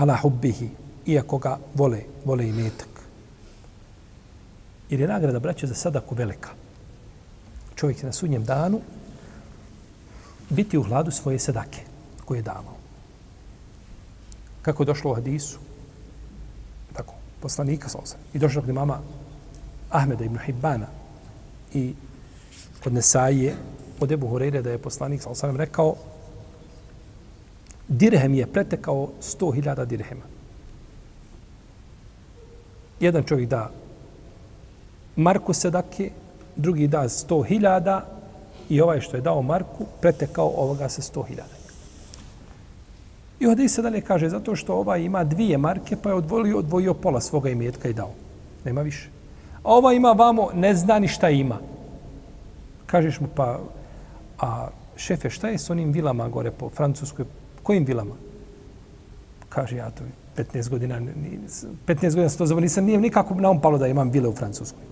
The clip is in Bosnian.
ala hubbihi, iako ga vole, vole i metak. Jer je nagrada, braće, za sadaku velika. Čovjek će na sudnjem danu biti u hladu svoje sadake koje je davao. Kako je došlo u hadisu, tako, poslanika sa osam. I došlo kod mama Ahmeda ibn Hibbana i kod Nesaije, od Ebu Horeire da je poslanik sa osam rekao dirhem je pretekao 100.000 dirhema. Jedan čovjek da Marku sedake, drugi da 100.000 i ovaj što je dao Marku pretekao ovoga sa 100.000. I ovdje se dalje kaže, zato što ovaj ima dvije marke, pa je odvojio, odvojio pola svoga imetka i dao. Nema više. A ova ima vamo, ne zna ni šta ima. Kažeš mu, pa, a šefe, šta je s onim vilama gore po Francuskoj? Kojim vilama? Kaže, ja to 15 godina, 15 godina sam to zavonim, nisam nije nikako na um palo da imam vile u Francuskoj.